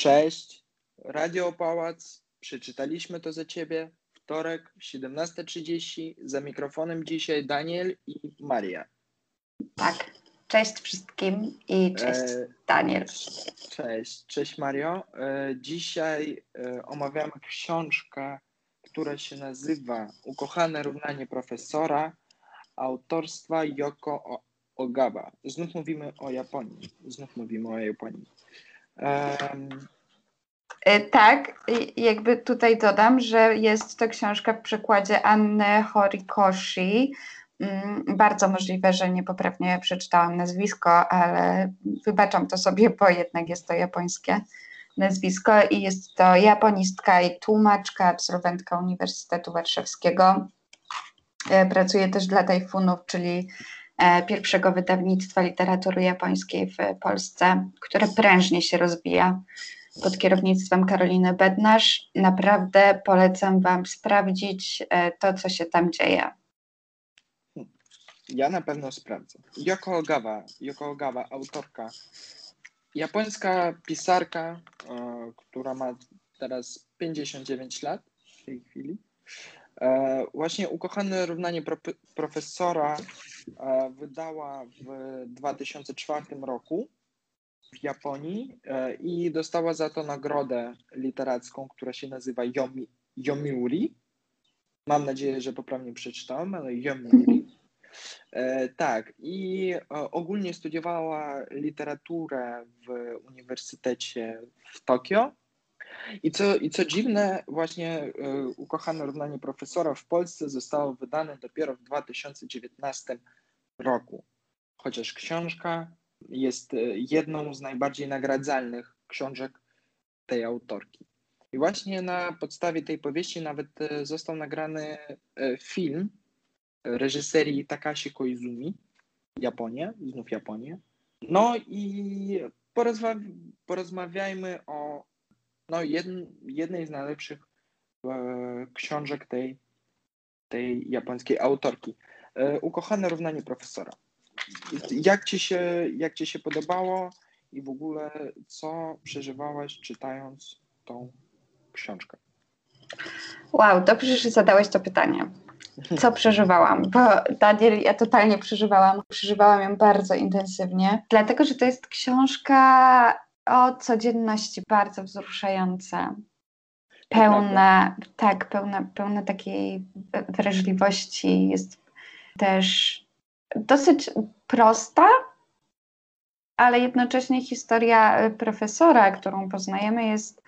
Cześć, Radio Pałac. Przeczytaliśmy to za ciebie. Wtorek, 17.30. Za mikrofonem dzisiaj Daniel i Maria. Tak. Cześć wszystkim i cześć E, Daniel. Cześć, cześć Mario. E, Dzisiaj e, omawiamy książkę, która się nazywa Ukochane równanie profesora autorstwa Yoko O- Ogawa. Znów mówimy o Japonii. Znów mówimy o Japonii. E, Tak, jakby tutaj dodam, że jest to książka w przekładzie Anny Horikoshi. Mm, Bardzo możliwe, że niepoprawnie przeczytałam nazwisko, ale wybaczam to sobie, bo jednak jest to japońskie nazwisko i jest to japonistka i tłumaczka, absolwentka Uniwersytetu Warszawskiego. E, Pracuje też dla Tajfunów, czyli pierwszego wydawnictwa literatury japońskiej w Polsce, które prężnie się rozwija pod kierownictwem Karoliny Bednarz. Naprawdę polecam Wam sprawdzić e, to, co się tam dzieje. Ja na pewno sprawdzę. Yoko Ogawa, Yoko Ogawa, autorka, japońska pisarka, e, która ma teraz 59 lat w tej chwili. E, właśnie Ukochane równanie pro, profesora e, wydała w 2004 roku w Japonii e, i dostała za to nagrodę literacką, która się nazywa Yomi, Yomiuri. Mam nadzieję, że poprawnie przeczytałem, ale Yomiuri. Tak, i ogólnie studiowała literaturę w Uniwersytecie w Tokio. I co, I co dziwne, właśnie e, Ukochane równanie profesora w Polsce zostało wydane dopiero w 2019 roku. Chociaż książka jest e, jedną z najbardziej nagradzalnych książek tej autorki. I właśnie na podstawie tej powieści nawet e, został nagrany film reżyserii Takashi Koizumi, Japonia, znów Japonia. No i porozma porozmawiajmy o no, jedn jednej z najlepszych e, książek tej, tej japońskiej autorki. E, Ukochane równanie profesora. Jak ci, się, jak ci się podobało i w ogóle co przeżywałaś czytając tą książkę? Wow, dobrze, że zadałeś to pytanie. Co przeżywałam? Bo Daniel, ja totalnie przeżywałam. Przeżywałam ją bardzo intensywnie, dlatego że to jest książka o codzienności bardzo wzruszająca. Pełna, tak, pełna, pełna takiej wrażliwości. Jest też dosyć prosta, ale jednocześnie historia profesora, którą poznajemy, jest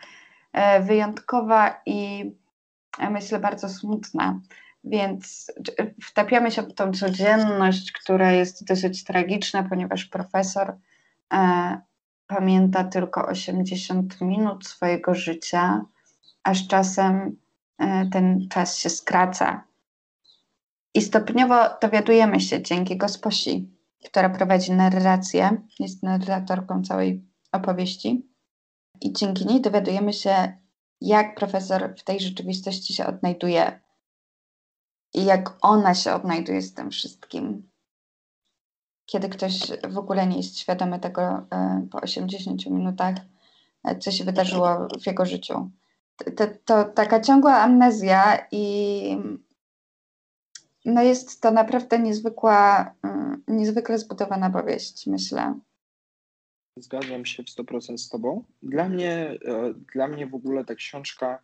e, wyjątkowa i e, myślę bardzo smutna. Więc e, wtapiamy się w tą codzienność, która jest dosyć tragiczna, ponieważ profesor pamięta tylko 80 minut swojego życia, a z czasem e, ten czas się skraca. I stopniowo dowiadujemy się dzięki gosposi, która prowadzi narrację, jest narratorką całej opowieści. I dzięki niej dowiadujemy się, jak profesor w tej rzeczywistości się odnajduje i jak ona się odnajduje z tym wszystkim. Kiedy ktoś w ogóle nie jest świadomy tego e, po 80 minutach, e, co się wydarzyło w jego życiu. To, to taka ciągła amnezja i no jest to naprawdę niezwykła, mm, niezwykle zbudowana powieść, myślę. Zgadzam się w 100% z Tobą. Dla mnie, e, dla mnie w ogóle ta książka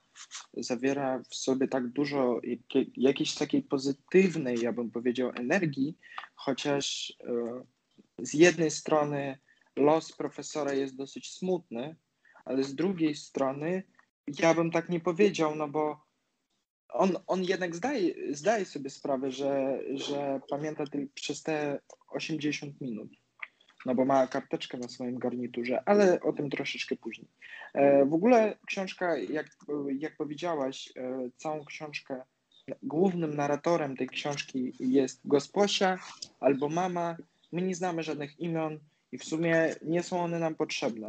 zawiera w sobie tak dużo jakiej, jakiejś takiej pozytywnej, ja bym powiedział, energii, chociaż e, z jednej strony los profesora jest dosyć smutny, ale z drugiej strony ja bym tak nie powiedział, no bo on, on jednak zdaje, zdaje sobie sprawę, że, że pamięta tylko przez te 80 minut no bo ma karteczkę na swoim garniturze, ale o tym troszeczkę później. E, w ogóle książka, jak, jak powiedziałaś, e, całą książkę, głównym narratorem tej książki jest gosposia albo mama. My nie znamy żadnych imion i w sumie nie są one nam potrzebne.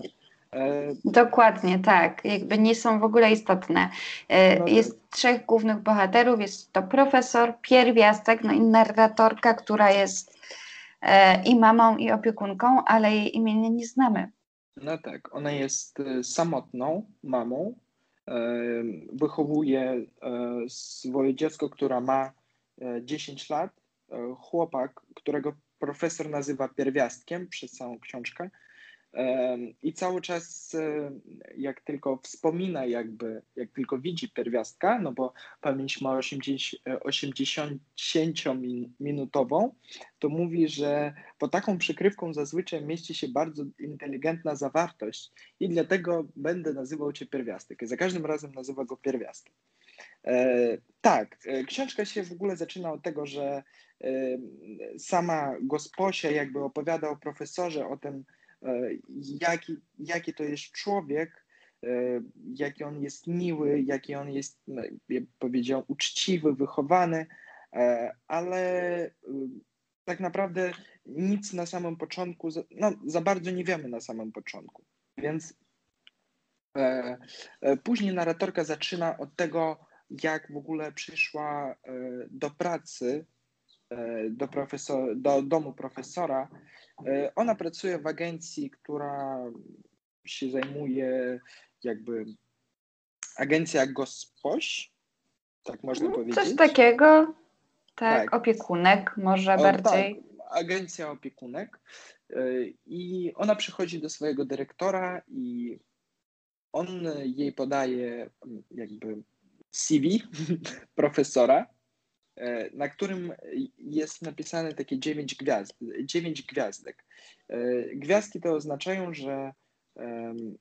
E, Dokładnie, tak. Jakby nie są w ogóle istotne. No tak. Jest trzech głównych bohaterów. Jest to profesor, pierwiastek, no i narratorka, która jest i mamą, i opiekunką, ale jej imienia nie znamy. No tak, ona jest e, samotną mamą, wychowuje swoje dziecko, które ma 10 lat, chłopak, którego profesor nazywa pierwiastkiem przez całą książkę, i cały czas, jak tylko wspomina, jakby, jak tylko widzi pierwiastka, no bo pamięć ma 80-minutową, to mówi, że pod taką przykrywką zazwyczaj mieści się bardzo inteligentna zawartość i dlatego będę nazywał cię pierwiastek. I za każdym razem nazywa go pierwiastkiem. E, tak, e, książka się w ogóle zaczyna od tego, że e, sama gosposia jakby opowiada o profesorze, o tym, E, jaki, jaki to jest człowiek, e, jaki on jest miły, jaki on jest, no, powiedział, uczciwy, wychowany, e, ale tak naprawdę nic na samym początku, no, za bardzo nie wiemy na samym początku. Więc później narratorka zaczyna od tego, jak w ogóle przyszła do pracy do, profesor, do domu profesora. E, ona pracuje w agencji, która się zajmuje jakby agencja gospoś, tak można no, powiedzieć. Coś takiego, tak, tak. opiekunek może o, bardziej. Tak, agencja opiekunek e, i ona przychodzi do swojego dyrektora i on jej podaje jakby CV profesora na którym jest napisane takie dziewięć gwiazd, dziewięć gwiazdek. E, gwiazdki to oznaczają, że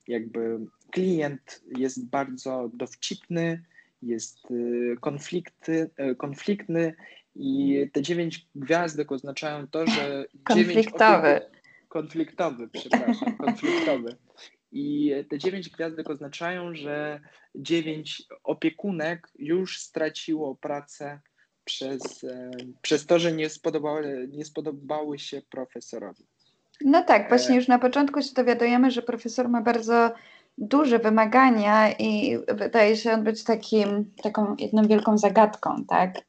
jakby klient jest bardzo dowcipny, jest e, konflikty, konfliktny i te dziewięć gwiazdek oznaczają to, że konfliktowy. konfliktowy, przepraszam, konfliktowy. I te dziewięć gwiazdek oznaczają, że dziewięć opiekunek już straciło pracę przez, e, przez to, że nie spodobały, nie spodobały się profesorowi. No tak, właśnie już na początku się dowiadujemy, że profesor ma bardzo duże wymagania i wydaje się on być takim, taką jedną wielką zagadką, tak?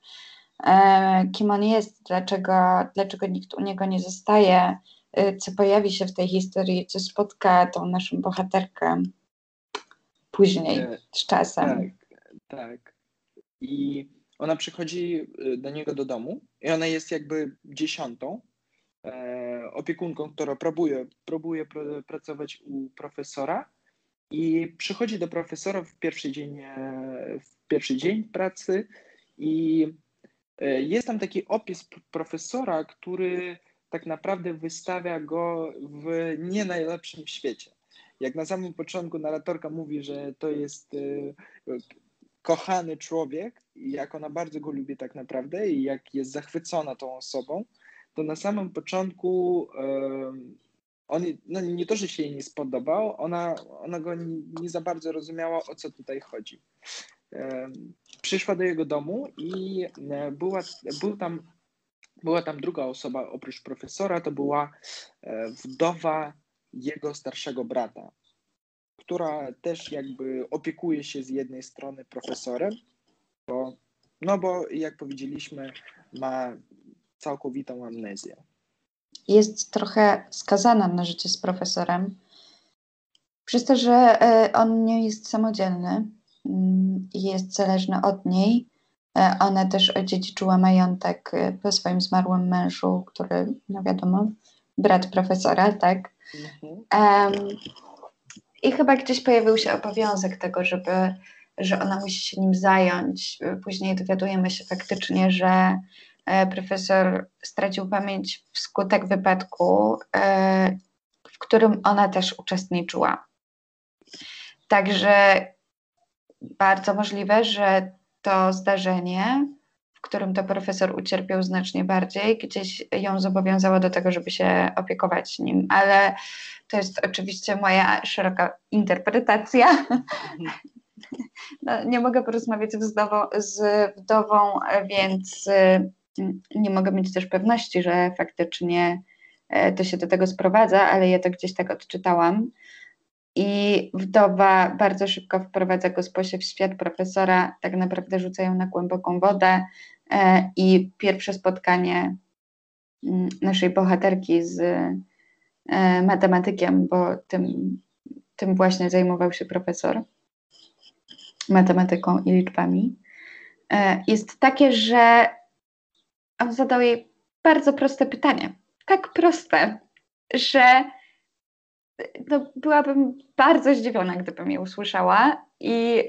E, kim on jest, dlaczego, dlaczego nikt u niego nie zostaje, e, co pojawi się w tej historii, co spotka tą naszą bohaterkę później, z czasem. Tak, tak. I ona przychodzi y, do niego do domu i ona jest jakby dziesiątą e, opiekunką, która próbuje, próbuje pr pracować u profesora i przychodzi do profesora w pierwszy dzień, e, w pierwszy dzień pracy i e, jest tam taki opis profesora, który tak naprawdę wystawia go w nie najlepszym świecie. Jak na samym początku narratorka mówi, że to jest e, kochany człowiek, jak ona bardzo go lubi tak naprawdę i jak jest zachwycona tą osobą, to na samym początku on, no nie to, że się jej nie spodobał, ona, ona go nie, nie za bardzo rozumiała, o co tutaj chodzi. Przyszła do jego domu i e, była, był tam, była tam druga osoba oprócz profesora, to była e, wdowa jego starszego brata która też jakby opiekuje się z jednej strony profesorem, bo, no bo jak powiedzieliśmy, ma całkowitą amnezję. Jest trochę skazana na życie z profesorem, przez to, że e, on nie jest samodzielny mm, i jest zależny od niej. E, ona też odziedziczyła majątek e, po swoim zmarłym mężu, który, no wiadomo, brat profesora, tak? Mhm. Um, i chyba gdzieś pojawił się obowiązek tego, żeby, że ona musi się nim zająć. Później dowiadujemy się faktycznie, że e, profesor stracił pamięć wskutek wypadku, e, w którym ona też uczestniczyła. Także bardzo możliwe, że to zdarzenie, w którym to profesor ucierpiał znacznie bardziej, gdzieś ją zobowiązało do tego, żeby się opiekować nim, ale to jest oczywiście moja szeroka interpretacja. No, nie mogę porozmawiać z wdową, z wdową, więc mm, nie mogę mieć też pewności, że faktycznie e, to się do tego sprowadza, ale ja to gdzieś tak odczytałam. I wdowa bardzo szybko wprowadza gosposię w świat profesora, tak naprawdę rzucają na głęboką wodę e, i pierwsze spotkanie mm, naszej bohaterki z matematykiem, bo tym, tym właśnie zajmował się profesor matematyką i liczbami, e, jest takie, że on zadał jej bardzo proste pytanie. Tak proste, że no, byłabym bardzo zdziwiona, gdybym je usłyszała i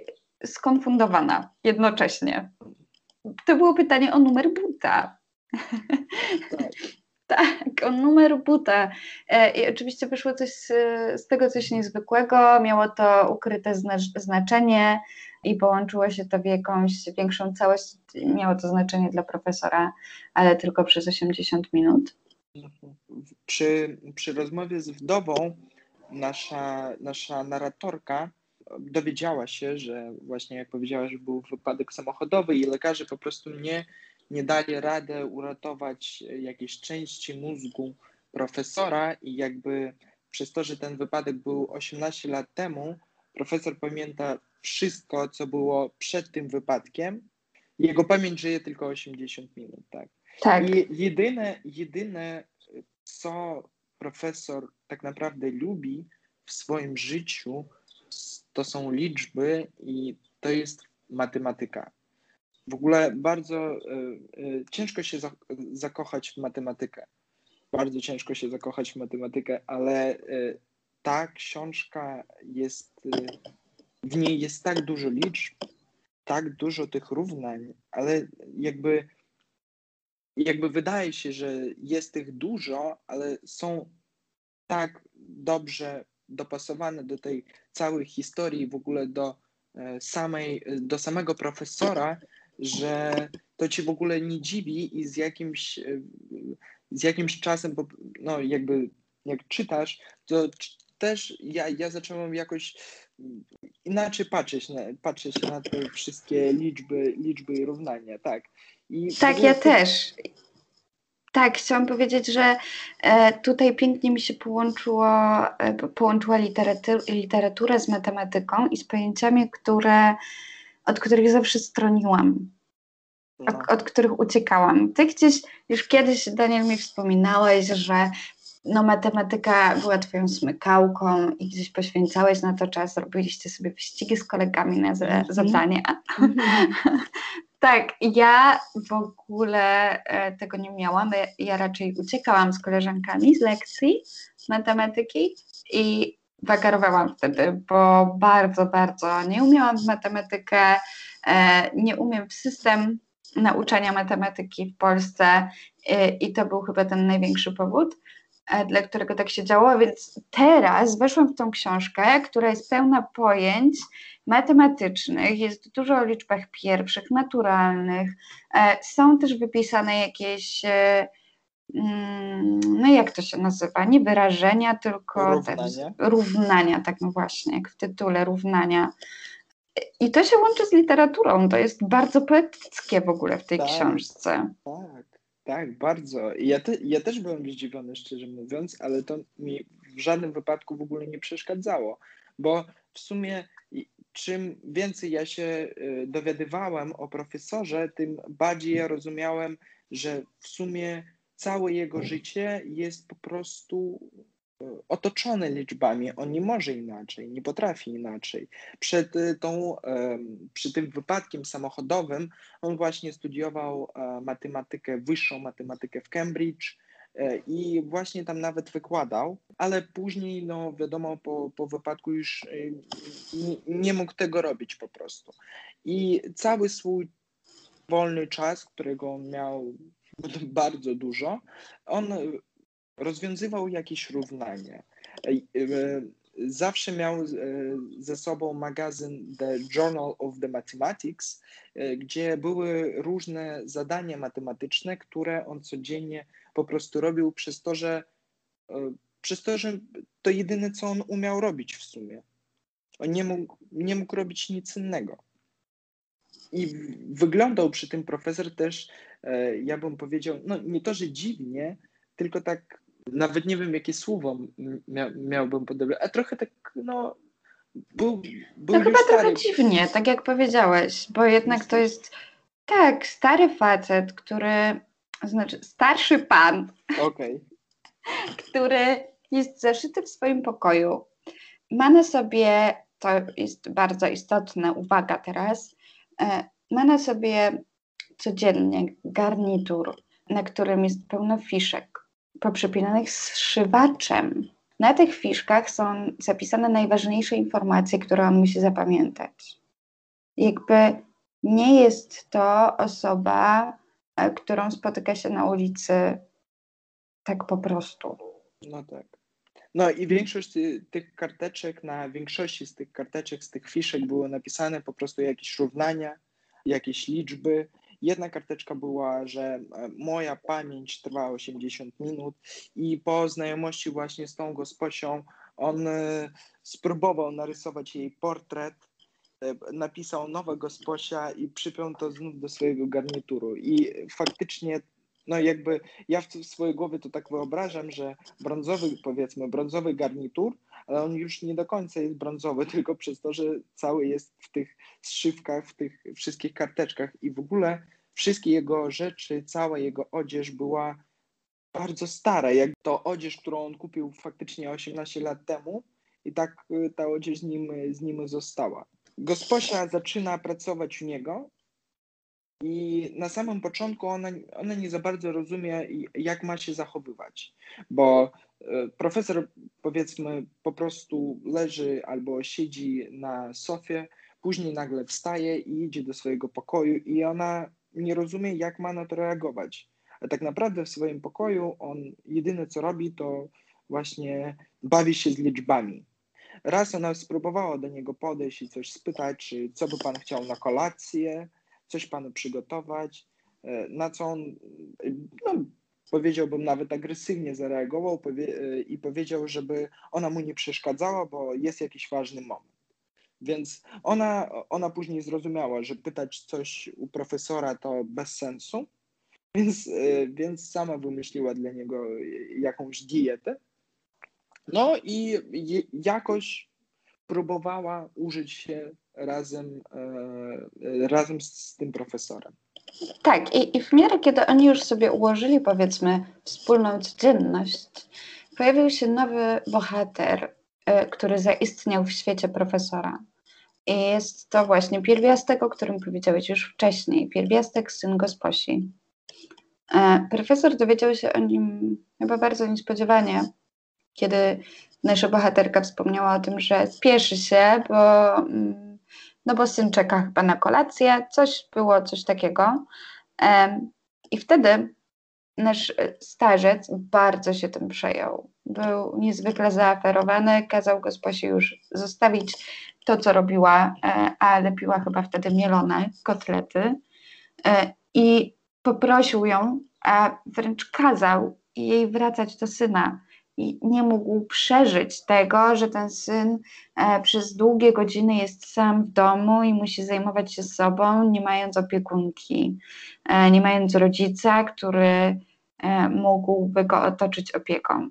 skonfundowana jednocześnie. To było pytanie o numer buta. Tak. Tak, o numer buta. E, I oczywiście wyszło coś z, z, tego coś niezwykłego, miało to ukryte znaczenie i połączyło się to w jakąś większą całość. Miało to znaczenie dla profesora, ale tylko przez 80 minut. Przy, przy rozmowie z wdową nasza, nasza narratorka dowiedziała się, że właśnie jak powiedziała, że był wypadek samochodowy i lekarze po prostu nie, nie dali rady uratować jakiejś części mózgu profesora i jakby przez to, że ten wypadek był 18 lat temu, profesor pamięta wszystko, co było przed tym wypadkiem. Jego pamięć żyje tylko 80 minut, tak? Tak. I jedyne, jedyne, co profesor tak naprawdę lubi w swoim życiu, to są liczby i to jest matematyka. W ogóle bardzo y, y, ciężko się za, zakochać w matematykę. Bardzo ciężko się zakochać w matematykę, ale y, ta książka jest, w niej jest tak dużo liczb, tak dużo tych równań, ale jakby, jakby wydaje się, że jest tych dużo, ale są tak dobrze dopasowane do tej całej historii, w ogóle do e, samej, do samego profesora, że to ci w ogóle nie dziwi i z jakimś, e, z jakimś czasem, no jakby jak czytasz, to też ja, ja zacząłem jakoś inaczej patrzeć, na, patrzeć na te wszystkie liczby, liczby i równania, tak. I tak, ja też. Tak, chciałam powiedzieć, że e, tutaj pięknie mi się połączyło, e, połączyła literatur, literatura z matematyką i z pojęciami, które, od których zawsze stroniłam, no. od, od, których uciekałam. Ty gdzieś już kiedyś, Daniel, mi wspominałeś, że no, matematyka była twoją smykałką i gdzieś poświęcałeś na to czas, robiliście sobie wyścigi z kolegami na mm -hmm. zadania. Mm -hmm. Tak, ja w ogóle e, tego nie miałam. Ja raczej uciekałam z koleżankami z lekcji matematyki i wagarowałam wtedy, bo bardzo, bardzo nie umiałam w matematykę, e, nie umiem w system nauczania matematyki w Polsce e, i to był chyba ten największy powód, dla którego tak się działo, więc teraz weszłam w tą książkę, która jest pełna pojęć, matematycznych, jest dużo o liczbach pierwszych, naturalnych. E, są też wypisane jakieś, e, no jak to się nazywa, nie wyrażenia, tylko równania, równania tak no właśnie, jak w tytule równania. I to się łączy z literaturą, to jest bardzo poetyckie w ogóle w tej tak, książce. Tak, tak, bardzo. Ja, te, ja też byłem zdziwiony, szczerze mówiąc, ale to mi w żadnym wypadku w ogóle nie przeszkadzało, bo w sumie czym więcej ja się y, dowiadywałem o profesorze, tym bardziej ja rozumiałem, że w sumie całe jego życie jest po prostu y, otoczone liczbami. On nie może inaczej, nie potrafi inaczej. Przed y, tą, przy tym wypadkiem samochodowym on właśnie studiował e, matematykę, wyższą matematykę w Cambridge E, i właśnie tam nawet wykładał, ale później, no wiadomo, po, po wypadku już e, nie, nie mógł tego robić po prostu. I cały swój wolny czas, którego on miał bardzo dużo, on rozwiązywał jakieś równanie. E, zawsze miał ze sobą magazyn The Journal of the Mathematics, gdzie były różne zadania matematyczne, które on codziennie po prostu robił przez to, że e, przez to, że to jedyne, co on umiał robić w sumie. On nie mógł, nie mógł robić nic innego. I wyglądał przy tym profesor też, e, ja bym powiedział, no nie to, że dziwnie, tylko tak, nawet nie wiem, jakie słowo mia, miałbym podobne, a trochę tak, no, był, był No chyba stary. trochę dziwnie, tak jak powiedziałeś, bo jednak to jest, tak, stary facet, który znaczy starszy pan, okay. który jest zaszyty w swoim pokoju. Ma na sobie, to jest bardzo istotna uwaga teraz, e, ma na sobie codziennie garnitur, na którym jest pełno fiszek poprzypinanych zszywaczem. Na tych fiszkach są zapisane najważniejsze informacje, które on musi zapamiętać. Jakby nie jest to osoba, e, którą spotyka się na ulicy tak po prostu. No tak. No i większość tych karteczek, na większości z tych karteczek, z tych fiszek było napisane po prostu jakieś równania, jakieś liczby. Jedna karteczka była, że e, moja pamięć trwa 80 minut i po znajomości właśnie z tą gosposią on e, spróbował narysować jej portret, e, napisał nowe gosposia i przypiął to znów do swojego garnituru. I faktycznie no jakby ja w swojej głowie to tak wyobrażam, że brązowy, powiedzmy, brązowy garnitur, ale on już nie do końca jest brązowy, tylko przez to, że cały jest w tych zszywkach, w tych wszystkich karteczkach i w ogóle wszystkie jego rzeczy, cała jego odzież była bardzo stara, jak to odzież, którą on kupił faktycznie 18 lat temu i tak y, ta odzież z nim, z nim została. Gosposia zaczyna pracować u niego i na samym początku ona, ona nie za bardzo rozumie, jak ma się zachowywać, bo e, profesor, powiedzmy, po prostu leży albo siedzi na sofie, później nagle wstaje i idzie do swojego pokoju, i ona nie rozumie, jak ma na to reagować. A tak naprawdę w swoim pokoju on jedyne co robi, to właśnie bawi się z liczbami. Raz ona spróbowała do niego podejść i coś spytać, czy co by pan chciał na kolację, coś panu przygotować, e, na co on, no, powiedziałbym, nawet agresywnie zareagował powie e, i powiedział, żeby ona mu nie przeszkadzała, bo jest jakiś ważny moment. Więc ona, ona później zrozumiała, że pytać coś u profesora to bez sensu, więc, e, więc sama wymyśliła dla niego jakąś dietę. No i jakoś próbowała użyć się razem, e, razem z tym profesorem. Tak, i, i w miarę, kiedy oni już sobie ułożyli, powiedzmy, wspólną codzienność, pojawił się nowy bohater, e, który zaistniał w świecie profesora. I jest to właśnie pierwiastek, o którym powiedziałeś już wcześniej, pierwiastek syn gosposi. E, profesor dowiedział się o nim chyba bardzo niespodziewanie, kiedy nasza bohaterka wspomniała o tym, że spieszy się, bo mm, no bo syn czeka chyba na kolację, coś było, coś takiego. I wtedy nasz starzec bardzo się tym przejął. Był niezwykle zaaferowany, kazał gosposi już zostawić to, co robiła, e, a lepiła chyba wtedy mielone kotlety e, i poprosił ją, a wręcz kazał jej wracać do syna i nie mógł przeżyć tego, że ten syn e, przez długie godziny jest sam w domu i musi zajmować się sobą, nie mając opiekunki, e, nie mając rodzica, który e, mógłby go otoczyć opieką.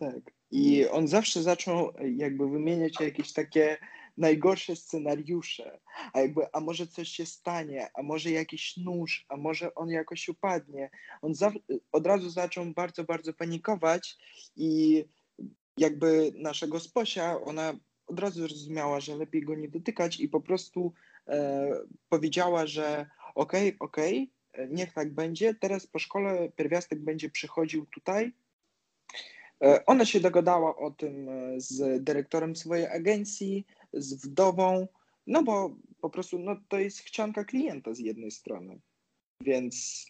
Tak. I on zawsze zaczął jakby wymieniać jakieś takie najgorsze scenariusze, a jakby, a może coś się stanie, a może jakiś nóż, a może on jakoś upadnie. On za, od razu zaczął bardzo, bardzo panikować i jakby nasza gosposia, ona od razu zrozumiała, że lepiej go nie dotykać i po prostu e, powiedziała, że okej, okay, okej, okay, niech tak będzie, teraz po szkole pierwiastek będzie przychodził tutaj, e, ona się dogadała o tym e, z dyrektorem swojej agencji, z wdową, no bo po prostu no, to jest chcianka klienta z jednej strony. Więc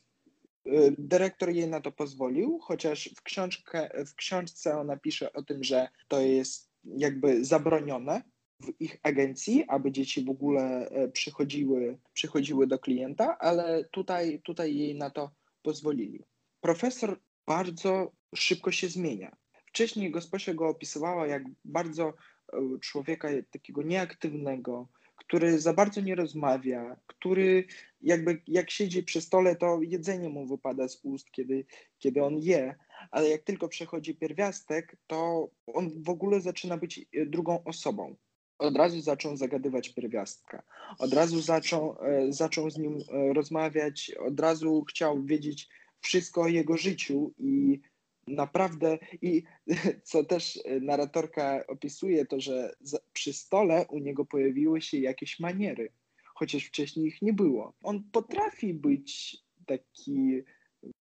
y, dyrektor jej na to pozwolił, chociaż w, książkę, w książce ona pisze o tym, że to jest jakby zabronione w ich agencji, aby dzieci w ogóle e, przychodziły, przychodziły do klienta, ale tutaj, tutaj jej na to pozwolili. Profesor bardzo szybko się zmienia. Wcześniej gosposia go opisywała jak bardzo człowieka takiego nieaktywnego, który za bardzo nie rozmawia, który jakby jak siedzi przy stole, to jedzenie mu wypada z ust, kiedy, kiedy on je, ale jak tylko przechodzi pierwiastek, to on w ogóle zaczyna być e, drugą osobą. Od razu zaczął zagadywać pierwiastka, od razu zaczął, e, zaczął z nim rozmawiać, od razu chciał wiedzieć wszystko o jego życiu i naprawdę i co też narratorka opisuje, to że przy stole u niego pojawiły się jakieś maniery, chociaż wcześniej ich nie było. On potrafi być taki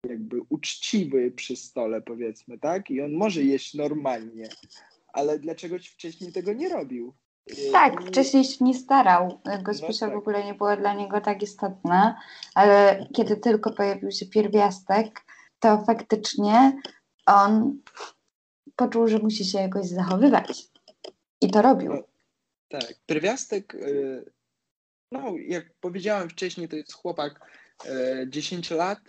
jakby uczciwy przy stole, powiedzmy, tak? I on może jeść normalnie, ale dlaczego wcześniej tego nie robił? Tak, wcześniej się nie starał. Gospisza no tak. w ogóle nie było dla niego tak istotne, ale kiedy tylko pojawił się pierwiastek, to faktycznie on poczuł, że musi się jakoś zachowywać. I to robił. Tak, pierwiastek, y, no jak powiedziałem wcześniej, to jest chłopak 10 y, lat,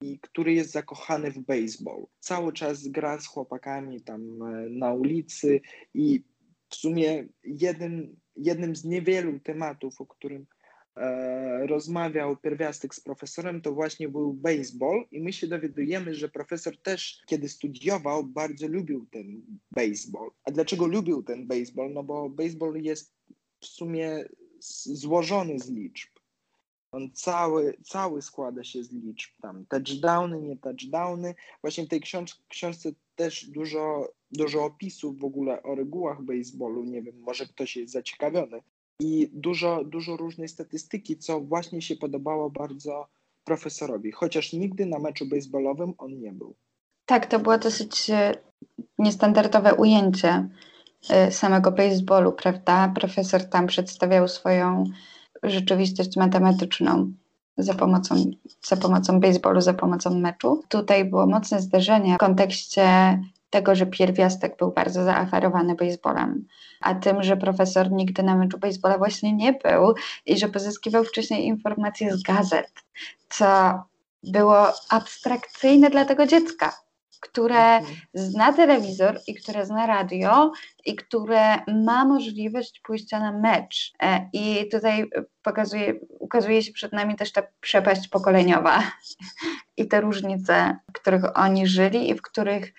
i który jest zakochany w baseball. Cały czas gra z chłopakami tam y, na ulicy i w sumie jednym, jednym z niewielu tematów, o którym rozmawiał pierwiastek z profesorem, to właśnie był baseball i my się dowiadujemy, że profesor też, kiedy studiował, bardzo lubił ten baseball. A dlaczego lubił ten baseball? No bo baseball jest w sumie złożony z liczb. On cały, cały składa się z liczb, tam touchdowny, nie touchdowny. Właśnie w tej książ książce też dużo, dużo opisów w ogóle o regułach baseballu, nie wiem, może ktoś jest zaciekawiony. I dużo, dużo różnej statystyki, co właśnie się podobało bardzo profesorowi, chociaż nigdy na meczu baseballowym on nie był. Tak, to było dosyć e, niestandardowe ujęcie e, samego baseballu, prawda? Profesor tam przedstawiał swoją rzeczywistość matematyczną za pomocą, za pomocą baseballu, za pomocą meczu. Tutaj było mocne zderzenie w kontekście tego, że pierwiastek był bardzo zaaferowany baseballem, a tym, że profesor nigdy na meczu baseballa właśnie nie był i że pozyskiwał wcześniej informacje z gazet, co było abstrakcyjne dla tego dziecka które mhm. zna telewizor i które zna radio i które ma możliwość pójścia na mecz. E, I tutaj pokazuje, ukazuje się przed nami też ta przepaść pokoleniowa i te różnice, w których oni żyli i w których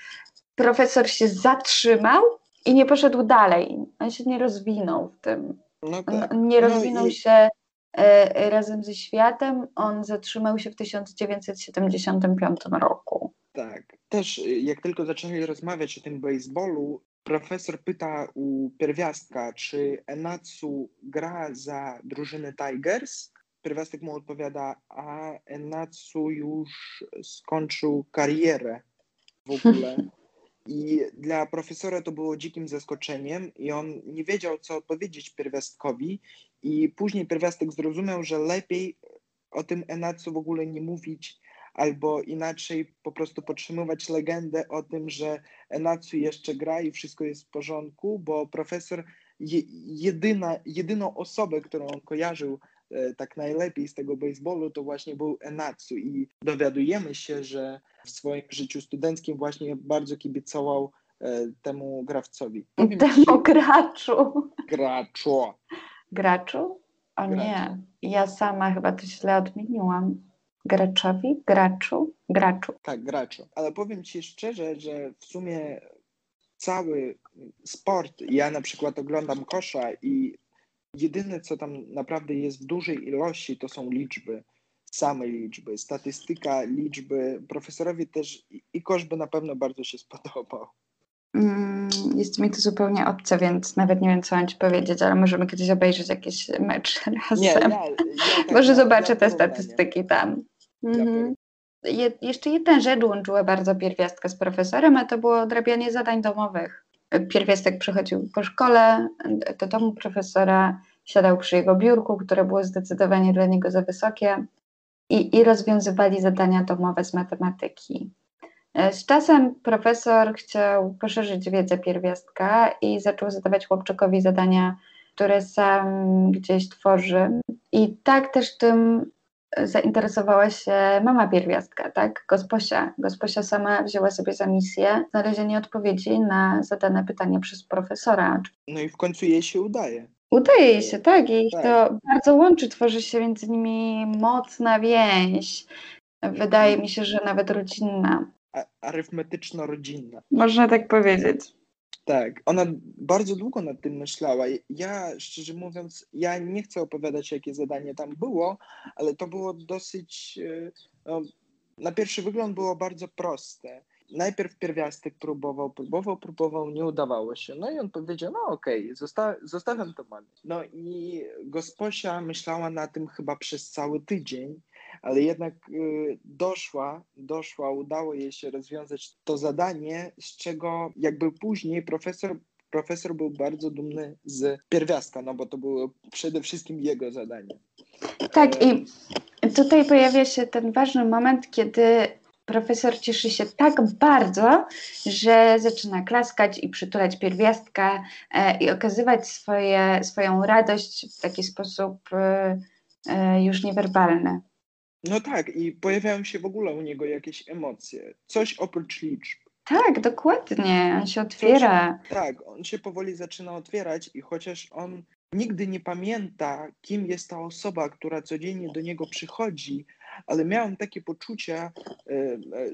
profesor się zatrzymał i nie poszedł dalej. On się nie rozwinął w tym. No tak. Nie rozwinął no i... się e, razem ze światem, on zatrzymał się w 1975 roku. Tak. Też y, jak tylko zaczęli rozmawiać o tym baseballu, profesor pyta u pierwiastka, czy Enatsu gra za drużynę Tigers. Pierwiastek mu odpowiada, a Enatsu już skończył karierę w ogóle. I dla profesora to było dzikim zaskoczeniem i on nie wiedział, co odpowiedzieć pierwiastkowi i później pierwiastek zrozumiał, że lepiej o tym Enatsu w ogóle nie mówić, albo inaczej po prostu podtrzymywać legendę o tym, że Natsu jeszcze gra i wszystko jest w porządku, bo profesor je, jedyna, jedyną osobę, którą on kojarzył tak najlepiej z tego baseballu, to właśnie był Enatsu i dowiadujemy się, że w swoim życiu studenckim właśnie bardzo kibicował e, temu grawcowi. temu graczu. Graczu. Graczu? O graczu. nie, ja sama chyba to źle odmieniłam. Graczowi? Graczu? Graczu. Tak, graczu. Ale powiem Ci szczerze, że w sumie cały sport, ja na przykład oglądam kosza i jedyne, co tam naprawdę jest w dużej ilości, to są liczby. Same liczby, statystyka, liczby. Profesorowi też i kosz by na pewno bardzo się spodobał. Mm, jest mi to zupełnie obce, więc nawet nie wiem, co mam Ci powiedzieć, ale możemy kiedyś obejrzeć jakiś mecz razem. Nie, ja, ja tak, Może zobaczę te statystyki tam. Mhm. Je, jeszcze jedna rzecz łączyła bardzo pierwiastka z profesorem, a to było odrabianie zadań domowych. Pierwiastek przychodził po szkole do domu profesora, siadał przy jego biurku, które było zdecydowanie dla niego za wysokie i, i rozwiązywali zadania domowe z matematyki. E, z czasem profesor chciał poszerzyć wiedzę pierwiastka i zaczął zadawać chłopczykowi zadania, które sam gdzieś tworzy. I tak też tym zainteresowała się mama pierwiastka, tak? Gosposia. Gosposia sama wzięła sobie za misję znalezienie odpowiedzi na zadane pytanie przez profesora. No i w końcu jej się udaje. Udaje jej się, tak. I tak. to bardzo łączy, tworzy się między nimi mocna więź. Wydaje mi się, że nawet rodzinna. arytmetyczno-rodzinna. Można tak powiedzieć. Tak, ona bardzo długo nad tym myślała. Ja, szczerze mówiąc, ja nie chcę opowiadać, jakie zadanie tam było, ale to było dosyć, e, no, na pierwszy wygląd było bardzo proste. najpierw pierwiastek próbował, próbował, próbował, nie udawało się. No i on powiedział, no okej, okay, zosta zostawiam to mamie. No i gosposia myślała na tym chyba przez cały tydzień, ale jednak y, doszła, doszła, udało jej się rozwiązać to zadanie, z czego jakby później profesor profesor był bardzo dumny z pierwiastka, no bo to było przede wszystkim jego zadanie. Tak, i tutaj pojawia się ten ważny moment, kiedy profesor cieszy się tak bardzo, że zaczyna klaskać i przytulać pierwiastka e, i okazywać swoje, swoją radość w taki sposób e, e, już niewerbalny. No tak, i pojawiają się w ogóle u niego jakieś emocje, coś oprócz liczb. Tak, dokładnie, on się otwiera. Coś, tak, on się powoli zaczyna otwierać i chociaż on nigdy nie pamięta, kim jest ta osoba, która codziennie do niego przychodzi, ale miałem takie poczucie, e,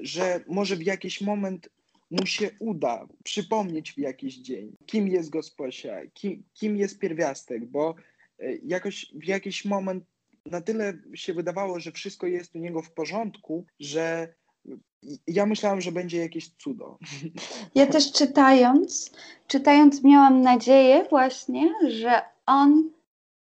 że może w jakiś moment mu się uda przypomnieć w jakiś dzień, kim jest Gosposia, kim, kim jest pierwiastek, bo e, jakoś w jakiś moment na tyle się wydawało, że wszystko jest u niego w porządku, że ja myślałam, że będzie jakieś cudo. Ja też czytając, czytając miałam nadzieję właśnie, że on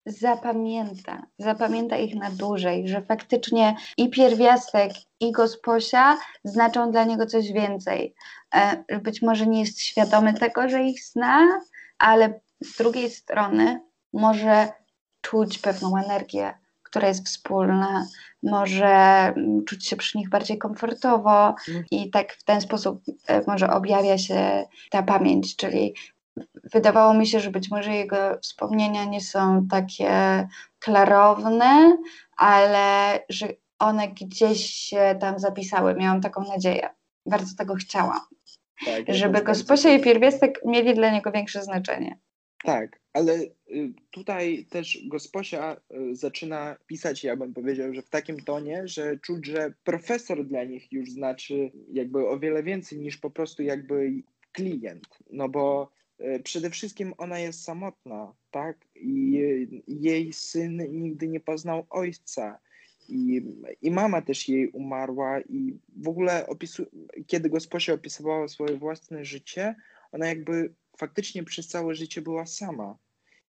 zapamięta, zapamięta ich na dłużej, że faktycznie i pierwiastek, i gosposia znaczą dla niego coś więcej. E, być może nie jest świadomy tego, że ich zna, ale z drugiej strony może czuć pewną energię, która jest wspólna, może mm, czuć się przy nich bardziej komfortowo mhm. i tak w ten sposób e, może objawia się ta pamięć, czyli wydawało mi się, że być może jego wspomnienia nie są takie klarowne, ale że one gdzieś się tam zapisały. Miałam taką nadzieję. Bardzo tego chciałam. Tak, żeby gosposia i pierwiastek mieli dla niego większe znaczenie. Tak, ale y, tutaj też gosposia y, zaczyna pisać, ja bym powiedział, że w takim tonie, że czuć, że profesor dla nich już znaczy jakby o wiele więcej niż po prostu jakby klient. No bo y, przede wszystkim ona jest samotna, tak? I jej syn nigdy nie poznał ojca. I, I mama też jej umarła, i w ogóle opisu, kiedy gosposia opisywała swoje własne życie, ona jakby faktycznie przez całe życie była sama.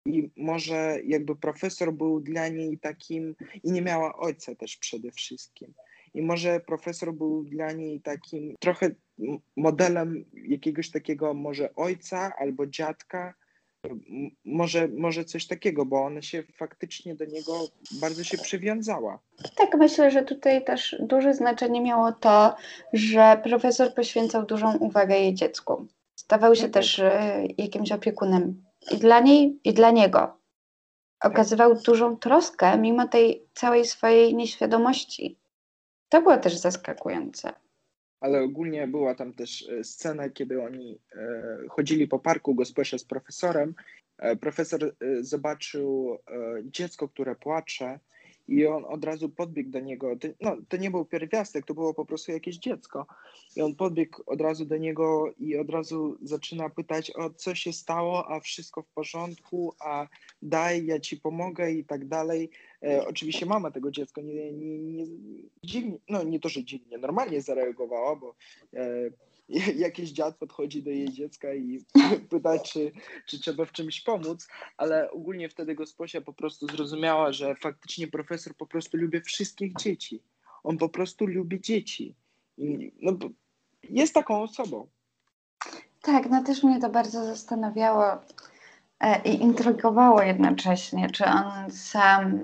I może jakby profesor był dla niej takim, i nie miała ojca też przede wszystkim. I może profesor był dla niej takim trochę modelem jakiegoś takiego może ojca albo dziadka, może, może coś takiego, bo ona się faktycznie do niego bardzo się przywiązała. Tak, myślę, że tutaj też duże znaczenie miało to, że profesor poświęcał dużą uwagę jej dziecku. Stawał się też e, jakimś opiekunem i dla niej, i dla niego. Okazywał dużą troskę mimo tej całej swojej nieświadomości. To było też zaskakujące. Ale ogólnie była tam też e, scena, kiedy oni e, chodzili po parku, gosposia z profesorem. Profesor zobaczył dziecko, które płacze i on od razu podbiegł do niego. No, to nie był pierwiastek, to było po prostu jakieś dziecko. I on podbiegł od razu do niego i od razu zaczyna pytać, o co się stało, a wszystko w porządku, a daj, ja ci pomogę i tak dalej. E, oczywiście mama tego dziecka nie, nie, nie, dziwnie, no nie to, że dziwnie, normalnie zareagowała, bo e, jakiś dziad podchodzi do jej dziecka i pyta, czy, czy trzeba w czymś pomóc, ale ogólnie wtedy gosposia po prostu zrozumiała, że faktycznie profesor po prostu lubi wszystkich dzieci. On po prostu lubi dzieci. I, no, jest taką osobą. Tak, no też mnie to bardzo zastanawiało e, i intrygowało jednocześnie, czy on sam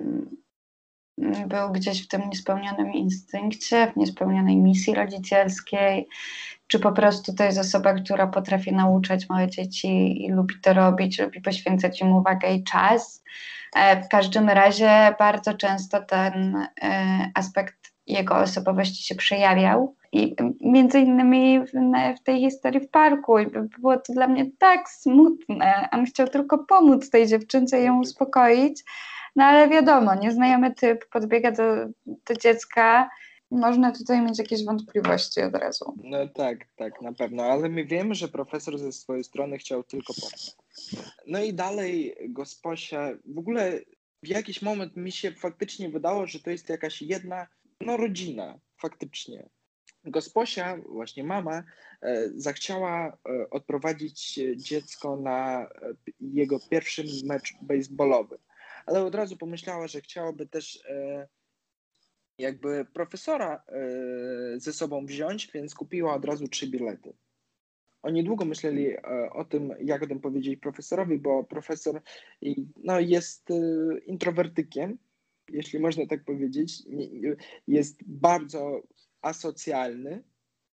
był gdzieś w tym niespełnionym instynkcie, w niespełnionej misji rodzicielskiej, czy po prostu to jest osoba, która potrafi nauczać małe dzieci i lubi to robić, lubi poświęcać im uwagę i czas. E, w każdym razie bardzo często ten e, aspekt jego osobowości się przejawiał. I między innymi w, w tej historii w parku. I było to dla mnie tak smutne. On chciał tylko pomóc tej dziewczynce ją uspokoić. No ale wiadomo, nieznajomy typ podbiega do, do dziecka można tutaj mieć jakieś wątpliwości od razu. No tak, tak, na pewno, ale my wiemy, że profesor ze swojej strony chciał tylko pomóc. No i dalej gosposia, w ogóle w jakiś moment mi się faktycznie wydało, że to jest jakaś jedna, no rodzina, faktycznie. Gosposia, właśnie mama, e, zachciała e, odprowadzić dziecko na jego pierwszy mecz baseballowy, ale od razu pomyślała, że chciałaby też jakby profesora ze sobą wziąć, więc kupiła od razu trzy bilety. Oni długo myśleli o tym, jak o tym powiedzieć profesorowi, bo profesor no, jest introwertykiem, jeśli można tak powiedzieć. Jest bardzo asocjalny.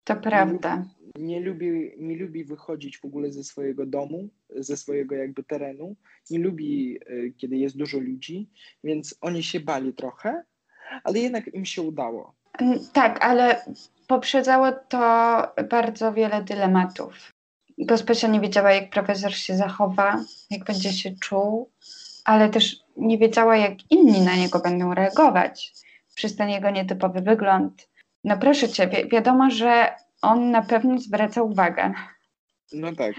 To prawda. Nie lubi, nie lubi wychodzić w ogóle ze swojego domu, ze swojego jakby terenu. Nie lubi, e, kiedy jest dużo ludzi, więc oni się bali trochę, ale jednak im się udało. Tak, ale poprzedzało to bardzo wiele dylematów. Gosposia nie wiedziała, jak profesor się zachowa, jak będzie się czuł, ale też nie wiedziała, jak inni na niego będą reagować przez ten jego nietypowy wygląd, no proszę cię, wi wiadomo, że on na pewno zwraca uwagę. No tak.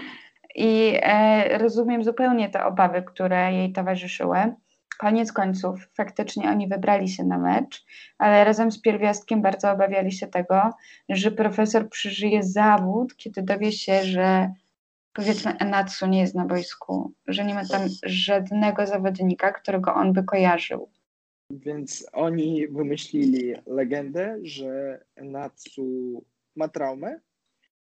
I e, rozumiem zupełnie te obawy, które jej towarzyszyły. Koniec końców, faktycznie oni wybrali się na mecz, ale razem z pierwiastkiem bardzo obawiali się tego, że profesor przeżyje zawód, kiedy dowie się, że powiedzmy Enatsu nie jest na boisku, że nie ma tam żadnego zawodnika, którego on by kojarzył. Więc oni wymyślili legendę, że Natsu ma traumę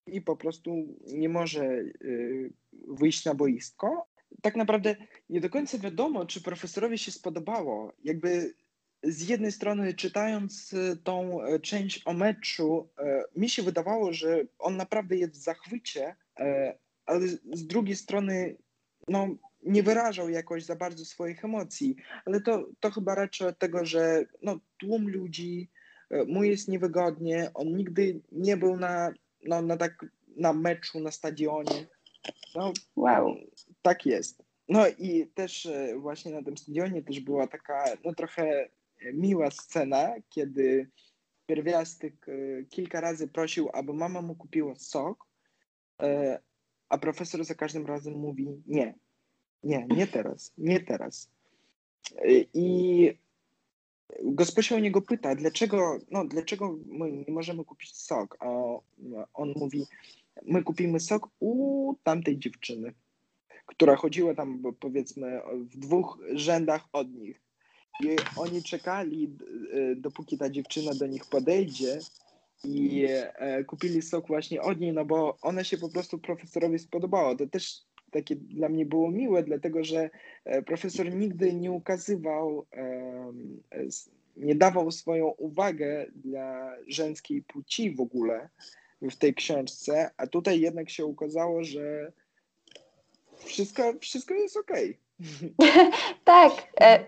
i po prostu nie może y, wyjść na boisko. Tak naprawdę nie do końca wiadomo, czy profesorowi się spodobało. Jakby z jednej strony, czytając y, tą y, część o meczu, mi się wydawało, że on naprawdę jest w zachwycie, ale z drugiej strony, no, nie wyrażał jakoś za bardzo swoich emocji, ale to, to chyba raczej od tego, że no, tłum ludzi, e, mu jest niewygodnie, on nigdy nie był na, no, na, tak, na meczu, na stadionie. No, wow. Tak jest. No i też e, właśnie na tym stadionie też była taka no, trochę miła scena, kiedy pierwiastek e, kilka razy prosił, aby mama mu kupiła sok, a profesor za każdym razem mówi nie, nie, nie teraz, nie teraz. I gość się o niego pyta, dlaczego, no, dlaczego my nie możemy kupić sok? A on mówi, my kupimy sok u tamtej dziewczyny, która chodziła tam powiedzmy w dwóch rzędach od nich. I oni czekali, dopóki ta dziewczyna do nich podejdzie i e, kupili sok właśnie od niej, no bo ona się po prostu profesorowi spodobała. To też takie dla mnie było miłe, dlatego że e, profesor nigdy nie ukazywał, nie dawał swoją uwagę dla żeńskiej płci w ogóle w tej książce, a tutaj jednak się okazało, że wszystko, wszystko jest okej. Okay. tak. E,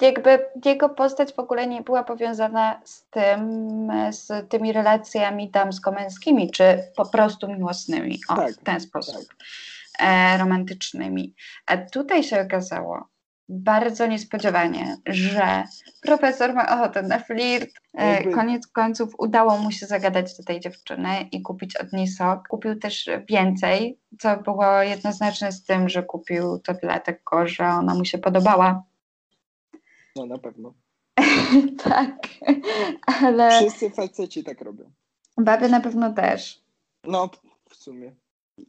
jakby jego postać w ogóle nie była powiązana z tym, z tymi relacjami damsko-męskimi, czy po prostu miłosnymi. O, tak, w ten sposób. Tak. E, romantycznymi. A tutaj się okazało bardzo niespodziewanie, że profesor ma ochotę na flirt. E, koniec końców udało mu się zagadać do tej dziewczyny i kupić od niej sok. Kupił też więcej, co było jednoznaczne z tym, że kupił to dlatego, że ona mu się podobała. No na pewno. tak, ale... Wszyscy faceci tak robią. Baby na pewno też. No, w sumie.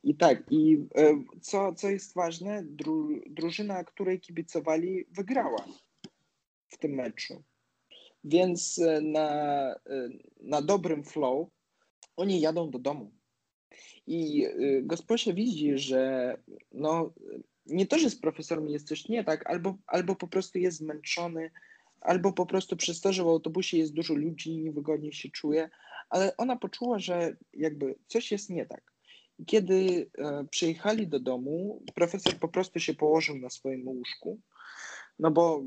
I tak, i e, co, co jest ważne, dru, drużyna, której kibicowali, wygrała w tym meczu. Więc e, na, e, na dobrym flow oni jadą do domu. I gosposia widzi, że no, nie to, że z profesorem jest coś nie tak, albo, albo po prostu jest zmęczony, albo po prostu przez to, że w autobusie jest dużo ludzi, niewygodnie się czuje, ale ona poczuła, że jakby coś jest nie tak. Kiedy e, przyjechali do domu, profesor po prostu się położył na swoim łóżku, no bo,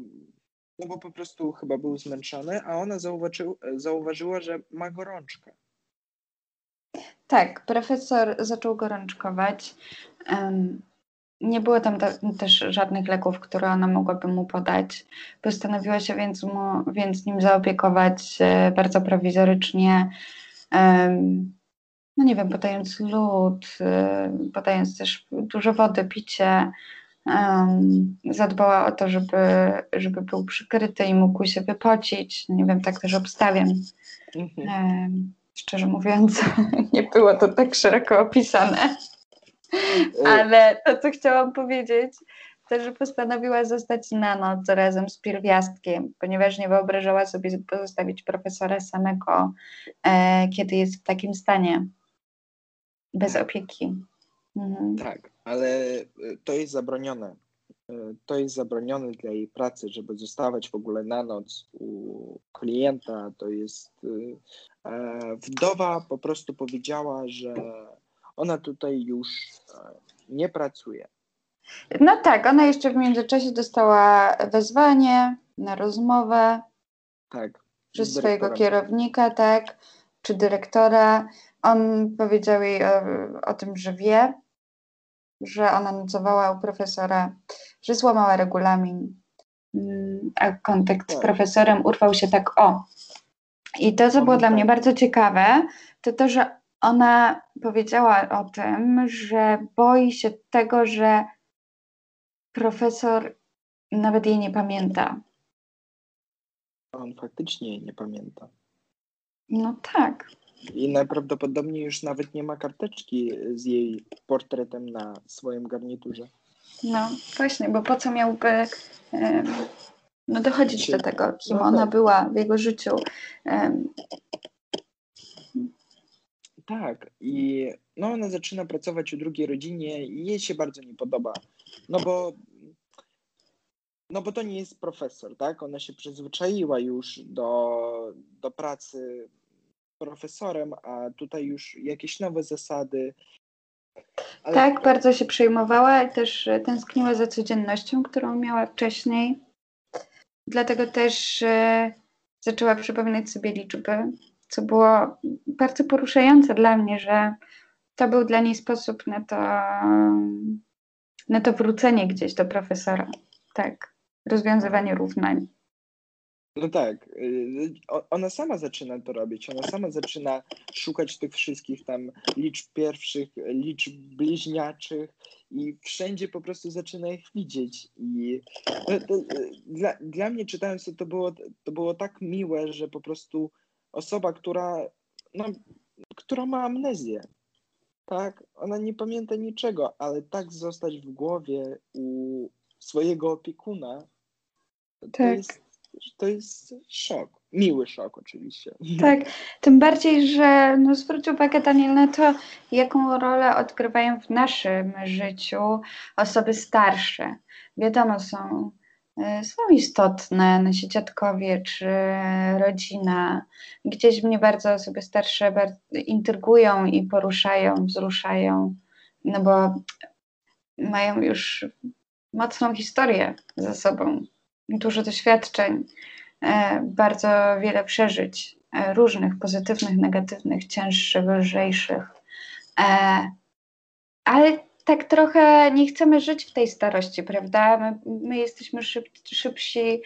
no bo po prostu chyba był zmęczony, a ona zauważył, zauważyła, że ma gorączkę. Tak, profesor zaczął gorączkować. Nie było tam też żadnych leków, które ona mogłaby mu podać. Postanowiła się więc, mu, więc nim zaopiekować bardzo prowizorycznie. No nie wiem, podając lód, y, podając też dużo wody, picie. Um, zadbała o to, żeby, żeby był przykryty i mógł się wypocić. Nie wiem, tak też obstawiam. Mhm. Um, Szczerze mówiąc, nie było to tak szeroko opisane. Ale to, co chciałam powiedzieć, to, że postanowiła zostać na noc razem z pierwiastkiem, ponieważ nie wyobrażała sobie pozostawić profesora samego, e, kiedy jest w takim stanie, bez opieki. Mhm. Tak, ale e, to jest zabronione. E, to jest zabronione dla jej pracy, żeby zostawać w ogóle na noc u klienta. To jest. E, wdowa po prostu powiedziała, że ona tutaj już nie pracuje. No tak, ona jeszcze w międzyczasie dostała wezwanie na rozmowę. Tak. Przez swojego kierownika, tak, czy dyrektora. On powiedział jej o, o tym, że wie, że ona nocowała u profesora, że złamała regulamin, mm, a kontakt z tak. profesorem urwał się tak o. I to, co było dla mnie bardzo ciekawe, to to, że ona powiedziała o tym, że boi się tego, że profesor nawet jej nie pamięta. On faktycznie jej nie pamięta. No tak. I najprawdopodobniej już nawet nie ma karteczki z jej portretem na swoim garniturze. No właśnie, bo po co miałby um, no dochodzić do tego, kim no ona tak. była w jego życiu. Um. Tak, i no ona zaczyna pracować u drugiej rodzinie i jej się bardzo nie podoba. No bo no bo to nie jest profesor, tak? Ona się przyzwyczaiła już do, do pracy profesorem, a tutaj już jakieś nowe zasady. Ale... Tak, bardzo się przejmowała i też tęskniła za codziennością, którą miała wcześniej. Dlatego też e, zaczęła przypominać sobie liczby, co było bardzo poruszające dla mnie, że to był dla niej sposób na to, na to wrócenie gdzieś do profesora. Tak, rozwiązywanie równań. No tak, y, ona sama zaczyna to robić, ona sama zaczyna szukać tych wszystkich tam liczb pierwszych, liczb bliźniaczych i wszędzie po prostu zaczyna ich widzieć. I to, y, dla, dla mnie czytając to, to było, to było tak miłe, że po prostu osoba, która, no, która ma amnezję, tak, ona nie pamięta niczego, ale tak zostać w głowie u swojego opiekuna, to tak. jest to jest szok. Miły szok oczywiście. Tak, tym bardziej, że no zwróć uwagę Daniel na to, jaką rolę odgrywają w naszym życiu osoby starsze. Wiadomo, są, y, są istotne, nasi dziadkowie czy rodzina. Gdzieś mnie bardzo osoby starsze bardzo intrygują i poruszają, wzruszają, no bo mają już mocną historię za sobą dużo doświadczeń, e, bardzo wiele przeżyć, e, różnych pozytywnych, negatywnych, cięższych, lżejszych. E, ale tak trochę nie chcemy żyć w tej starości, prawda? My, my jesteśmy szyb, szybsi,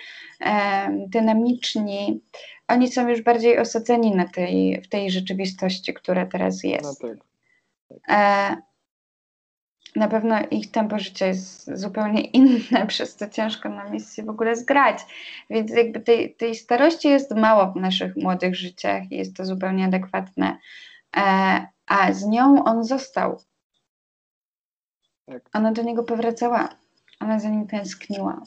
dynamiczni. Oni są już bardziej osadzeni na tej, w tej rzeczywistości, która teraz jest. No tak. tak na pewno ich tempo życia jest zupełnie inne, przez co ciężko na misji w ogóle zgrać. Więc jakby tej, tej starości jest mało w naszych młodych życiach i jest to zupełnie adekwatne. E, a z nią on został. Tak. Ona do niego powracała. Ona za nim tęskniła.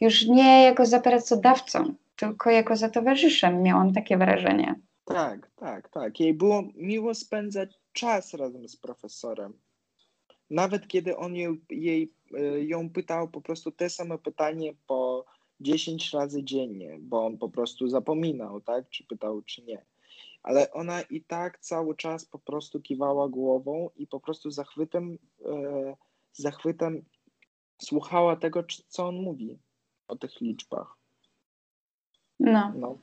Już nie jako za pracodawcą, tylko jako za towarzyszem. Miałam takie wrażenie. Tak, tak, tak. Jej było miło spędzać czas razem z profesorem nawet kiedy on jej, jej, ją pytał po prostu te same pytanie po 10 razy dziennie, bo on po prostu zapominał, tak, czy pytał, czy nie. Ale ona i tak cały czas po prostu kiwała głową i po prostu zachwytem, e, zachwytem słuchała tego, co on mówi o tych liczbach. No. no.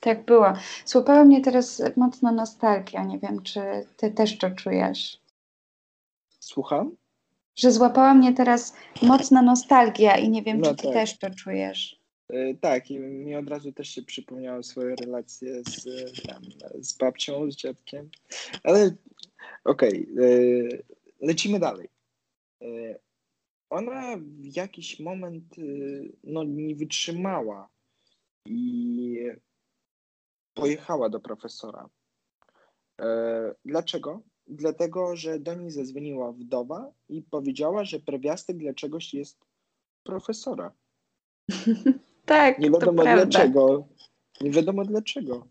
Tak było. Słuchała mnie teraz mocno nostalgia. Nie wiem, czy ty też to czujesz. Słucham? Że złapała mnie teraz mocna nostalgia i nie wiem, no czy ty tak. też to czujesz. Yy, tak, i mi od razu też się przypomniały swoje relacje z, tam, z babcią, z dziadkiem. Ale okej, okay, yy, lecimy dalej. Yy, ona w jakiś moment y, no, nie wytrzymała i pojechała do profesora. Dlaczego? Dlatego, że do niej zadzwoniła wdowa i powiedziała, że pierwiastek dla czegoś jest profesora. tak, Nie wiadomo dlaczego. Nie wiadomo dlaczego.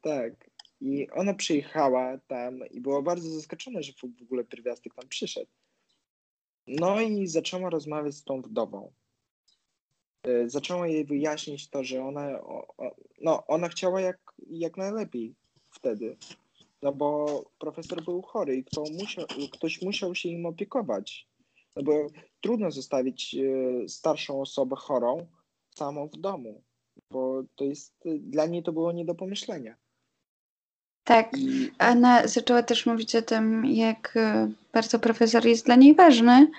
Tak. I ona przyjechała tam i była bardzo zaskoczona, że w ogóle pierwiastek tam przyszedł. No i zaczęła rozmawiać z tą wdową. E, zaczęła jej wyjaśnić to, że ona, no, ona chciała jak, jak najlepiej wtedy. No bo profesor był chory i kto musiał, ktoś musiał się im opiekować. No bo trudno zostawić e, starszą osobę chorą samą w domu, bo to jest, dla niej to było nie do pomyślenia. Tak, Anna zaczęła też mówić o tym, jak e, bardzo profesor jest dla niej ważny,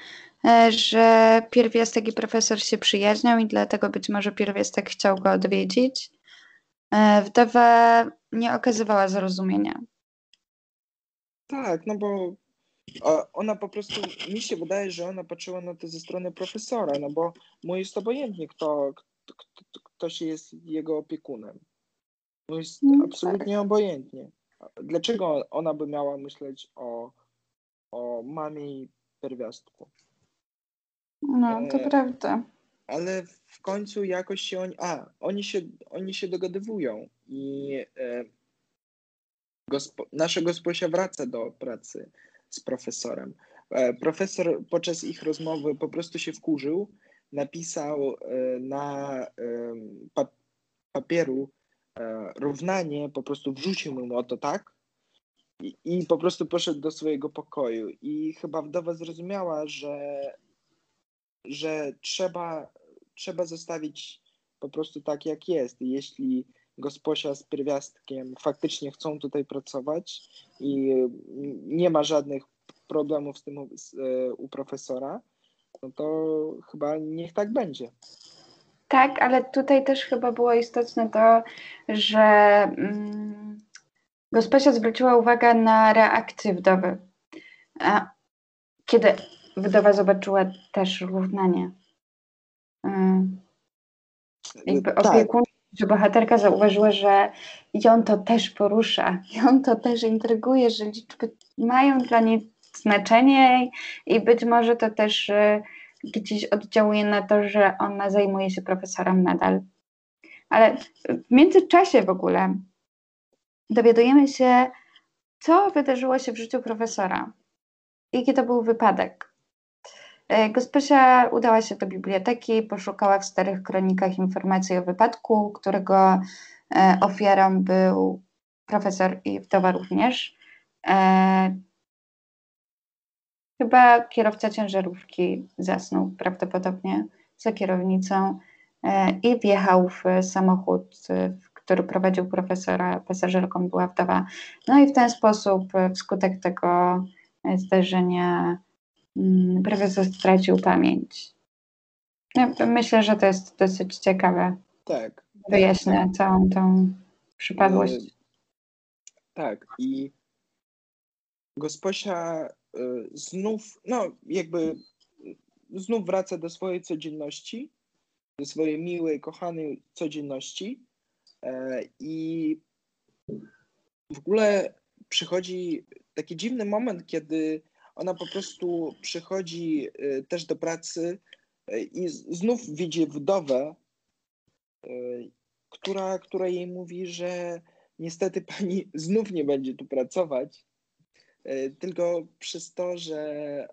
e, że pierwiastek i profesor się przyjaźnią i dlatego być może pierwiastek chciał go odwiedzić. Wdowa nie okazywała zrozumienia. Tak, no bo ona po prostu, mi się wydaje, że ona patrzyła na to ze strony profesora, no bo mu jest obojętnie, kto, kto, kto, ktoś jest jego opiekunem. Mu jest no, absolutnie tak. obojętnie dlaczego ona by miała myśleć o, o mamie i pierwiastku? No, to e, prawda. Ale w końcu jakoś się oni. A, oni się, oni się dogadywują i e, gospo, nasza gosposia wraca do pracy z profesorem. E, profesor podczas ich rozmowy po prostu się wkurzył, napisał e, na papieru E, równanie, po prostu wrzucił mu o to tak i, i po prostu poszedł do swojego pokoju. I chyba wdowa zrozumiała, że, że trzeba, trzeba zostawić po prostu tak, jak jest. Jeśli gosposia z pierwiastkiem faktycznie chcą tutaj pracować i nie ma żadnych problemów z tym u, e, u profesora, no to chyba niech tak będzie. Tak, ale tutaj też chyba było istotne to, że mm, gosposia zwróciła uwagę na reakcję wdowy. A kiedy wdowa zobaczyła też równanie. Mm, jakby tak. Że bohaterka zauważyła, że ją to też porusza, ją to też intryguje, że liczby mają dla niej znaczenie i być może to też y, gdzieś oddziałuje na to, że ona zajmuje się profesorem nadal. Ale w międzyczasie w ogóle dowiadujemy się, co wydarzyło się w życiu profesora. Jaki to był wypadek. E, Gosposia udała się do biblioteki, poszukała w starych kronikach informacji o wypadku, którego e, ofiarą był profesor i wdowa również. E, Chyba kierowca ciężarówki zasnął prawdopodobnie za kierownicą i wjechał w samochód, który prowadził profesora, pasażerką była wdowa. No i w ten sposób wskutek tego zdarzenia profesor stracił pamięć. myślę, że to jest dosyć ciekawe. Tak. Wyjaśnia tak. całą tą przypadłość. E, tak. I gosposia Y, znów, no jakby znów wraca do swojej codzienności, do swojej miłej, kochanej codzienności e, i w ogóle przychodzi taki dziwny moment, kiedy ona po prostu przychodzi y, też do pracy e, i znów widzi wdowę, e, która, która jej mówi, że niestety pani znów nie będzie tu pracować, tylko przez to, że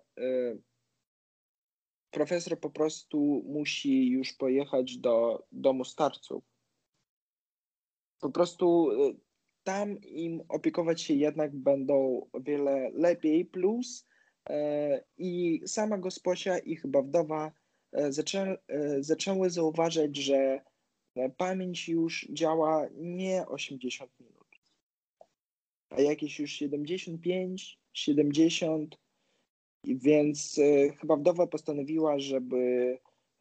profesor po prostu musi już pojechać do domu starców. Po prostu tam im opiekować się jednak będą o wiele lepiej, plus i sama gosposia i chyba wdowa zaczę, zaczęły zauważać, że pamięć już działa nie 80 minut a jakieś już 75, 70, więc e, chyba wdowa postanowiła, żeby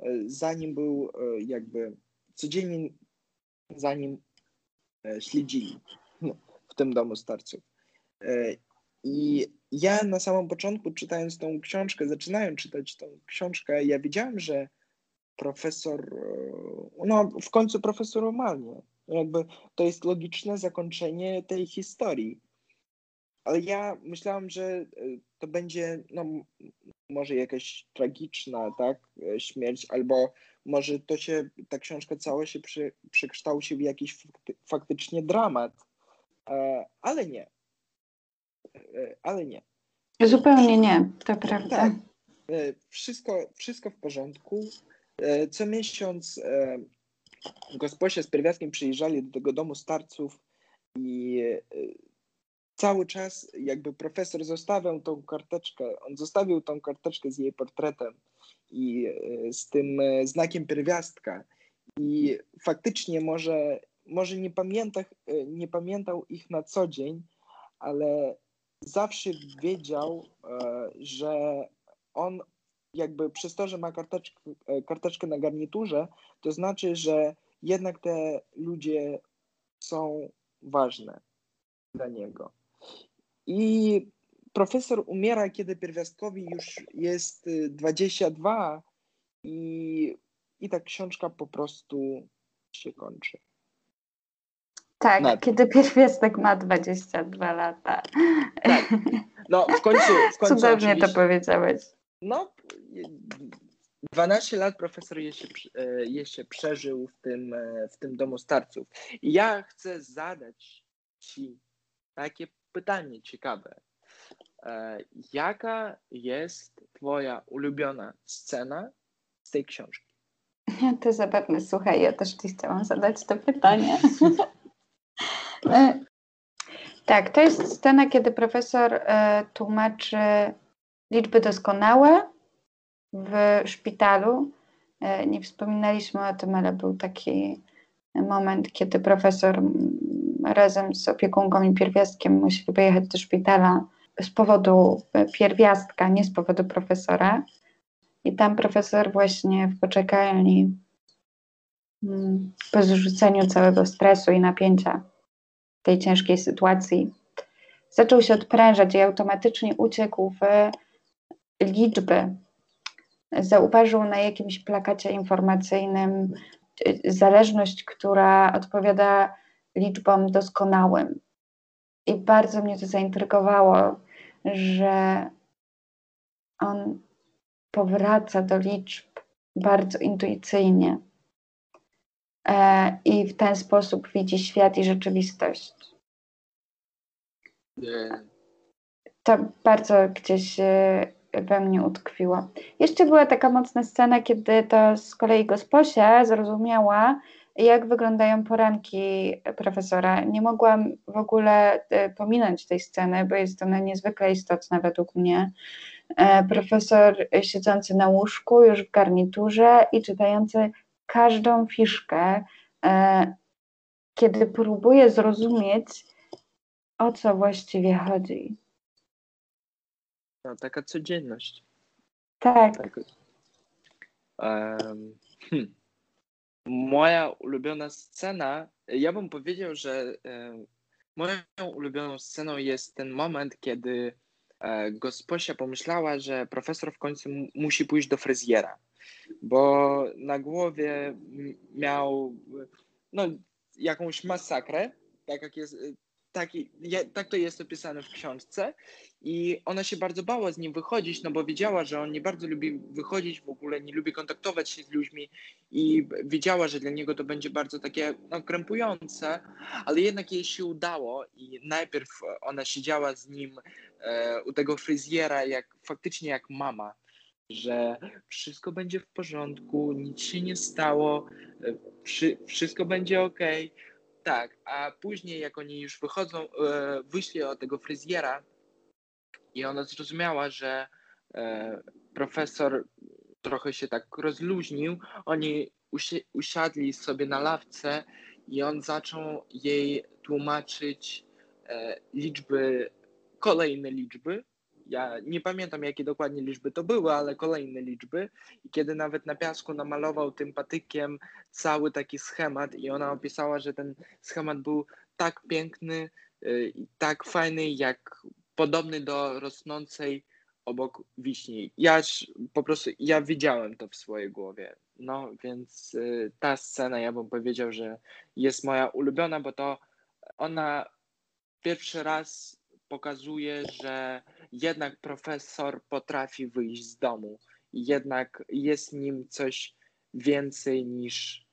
e, zanim był e, jakby codziennie zanim śledzili no, w tym domu starców. I ja na samym początku, czytając tą książkę, zaczynając czytać tą książkę, ja wiedziałem, że profesor, no w końcu profesor umarł. Jakby to jest logiczne zakończenie tej historii. ale ja myślałam, że e, to będzie no, może jakaś tragiczna tak, e, śmierć, albo może to się, ta książka cała się przekształci w jakiś faktycznie dramat. Ale nie. Ale nie. Zupełnie nie, to prawda. Tak. Wszystko, wszystko w porządku. Co miesiąc gosposia z pierwiastkiem przyjeżdżali do tego domu starców i cały czas jakby profesor zostawiał tą karteczkę, on zostawił tą karteczkę z jej portretem i e, z tym e, znakiem pierwiastka i faktycznie może, może nie, pamięta, e, nie pamiętał ich na co dzień, ale zawsze wiedział, że on jakby przez to, że ma karteczkę, karteczkę na garniturze, to znaczy, że jednak te ludzie są ważne dla niego. I profesor umiera, kiedy pierwiastkowi już jest 22 y, i, i ta książka po prostu się kończy. Tak, Na kiedy pierwiastek ma 22 lata. Tak. No, w końcu. W końcu Cudownie to powiedziałeś. No, 12 lat profesor jeszcze, jeszcze przeżył w tym, e, w tym domu starców. I ja chcę zadać Ci takie pytanie ciekawe. E, jaka jest Twoja ulubiona scena z tej książki? To zapewne, słuchaj, ja też Ci chciałam zadać to pytanie. E, tak, to jest scena, kiedy profesor e, tłumaczy liczby doskonałe w szpitalu. Nie wspominaliśmy o tym, ale był taki moment, kiedy profesor razem z opiekunką i pierwiastkiem musieli pojechać do szpitala z powodu pierwiastka, nie z powodu profesora. I tam profesor właśnie w poczekalni mm, po zrzuceniu całego stresu i napięcia tej ciężkiej sytuacji zaczął się odprężać i automatycznie uciekł w liczby. Zauważył na jakimś plakacie informacyjnym y, zależność, która odpowiada liczbom doskonałym. I bardzo mnie to zaintrygowało, że on powraca do liczb bardzo intuicyjnie i w ten sposób widzi świat i rzeczywistość. To bardzo gdzieś e, we mnie utkwiło. Jeszcze była taka mocna scena, kiedy to z kolei gosposia zrozumiała, jak wyglądają poranki profesora. Nie mogłam w ogóle e, pominąć tej sceny, bo jest ona niezwykle istotna według mnie. E, profesor siedzący na łóżku, już w garniturze i czytający każdą fiszkę, e, kiedy próbuje zrozumieć, o co właściwie chodzi. No, taka codzienność. Tak. tak. Um, hmm moja ulubiona scena, ja bym powiedział, że e, moją ulubioną sceną jest ten moment, kiedy e, gosposia pomyślała, że profesor w końcu musi pójść do fryzjera, bo na głowie miał no, jakąś masakrę, tak jak jest, tak, tak to jest opisane w książce i ona się bardzo bała z nim wychodzić, no bo wiedziała, że on nie bardzo lubi wychodzić w ogóle, nie lubi kontaktować się z ludźmi i wiedziała, że dla niego to będzie bardzo takie no, krępujące, ale jednak jej się udało i najpierw ona siedziała z nim e, u tego fryzjera jak faktycznie jak mama, że wszystko będzie w porządku, nic się nie stało, e, wszy, wszystko będzie ok. Tak, a później jak oni już wychodzą, e, wyszli od tego fryzjera, i ona zrozumiała, że e, profesor trochę się tak rozluźnił. Oni usi usiadli sobie na lawce i on zaczął jej tłumaczyć e, liczby, kolejne liczby. Ja nie pamiętam, jakie dokładnie liczby to były, ale kolejne liczby. I kiedy nawet na piasku namalował tym patykiem cały taki schemat, i ona opisała, że ten schemat był tak piękny e, i tak fajny, jak podobny do rosnącej obok wiśni. Ja po prostu, ja widziałem to w swojej głowie. No, więc y, ta scena, ja bym powiedział, że jest moja ulubiona, bo to ona pierwszy raz pokazuje, że jednak profesor potrafi wyjść z domu. Jednak jest nim coś więcej niż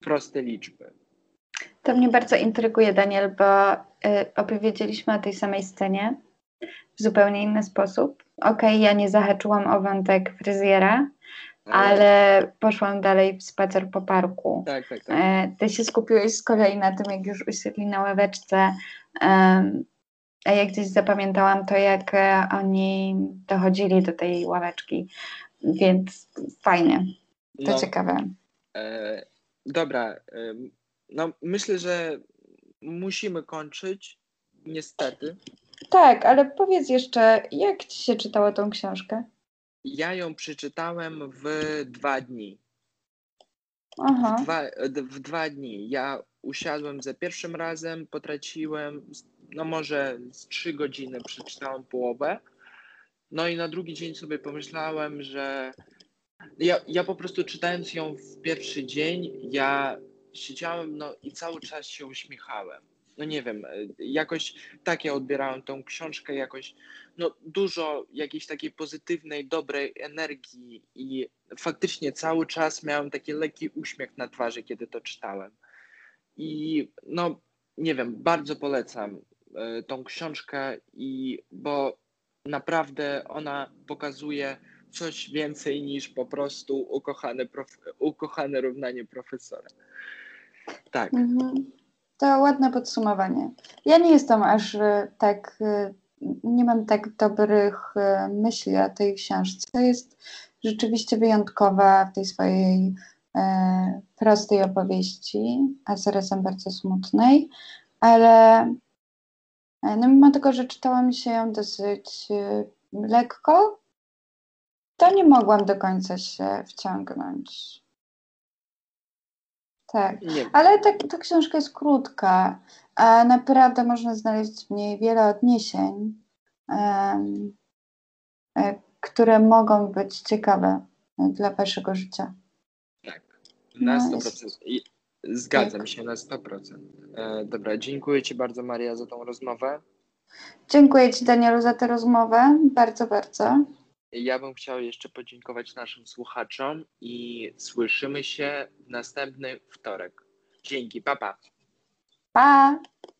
proste liczby. To mnie bardzo intryguje, Daniel, bo y, opowiedzieliśmy o tej samej scenie w zupełnie inny sposób. Okej, okay, ja nie zahaczyłam o wątek fryzjera, ale poszłam dalej w spacer po parku. Tak, tak, tak. E, ty się skupiłeś z kolei na tym, jak już usiedli na ławeczce. A ja gdzieś zapamiętałam to, jak e, oni dochodzili do tej ławeczki, więc fajnie. To no, ciekawe. E, dobra, e, no myślę, że musimy kończyć, niestety. Tak, ale powiedz jeszcze, jak ci się czytało tą książkę? Ja ją przeczytałem w dwa dni. Aha. W dwa, w dwa dni. Ja usiadłem za pierwszym razem, potraciłem, no może z trzy godziny przeczytałem połowę. No i na drugi dzień sobie pomyślałem, że ja, ja po prostu czytając ją w pierwszy dzień, ja siedziałem no i cały czas się uśmiechałem. No nie wiem, jakoś tak ja odbierałem tą książkę, jakoś no dużo jakiejś takiej pozytywnej, dobrej energii i faktycznie cały czas miałem taki lekki uśmiech na twarzy, kiedy to czytałem. I no nie wiem, bardzo polecam e, tą książkę i bo naprawdę ona pokazuje coś więcej niż po prostu ukochane, prof, ukochane równanie profesora. Tak. Mhm. To ładne podsumowanie. Ja nie jestem aż e, tak, e, nie mam tak dobrych myśli o tej książce. Jest rzeczywiście wyjątkowa w tej swojej e, prostej opowieści, a zarazem bardzo smutnej, ale e, no mimo tego, że czytałam się ją dosyć e, lekko, to nie mogłam do końca się wciągnąć. Tak, nie. ale ta, ta książka jest krótka, a naprawdę można znaleźć w niej wiele odniesień, um, które mogą być ciekawe dla waszego życia. Tak, na no 100%. I zgadzam się na 100%. E, dobra, dziękuję Ci bardzo, Maria, za tą rozmowę. Dziękuję Ci, Danielu, za tę rozmowę. Bardzo, bardzo. Ja bym chciał jeszcze podziękować naszym słuchaczom i słyszymy się w następny wtorek. Dzięki, papa. Pa! pa.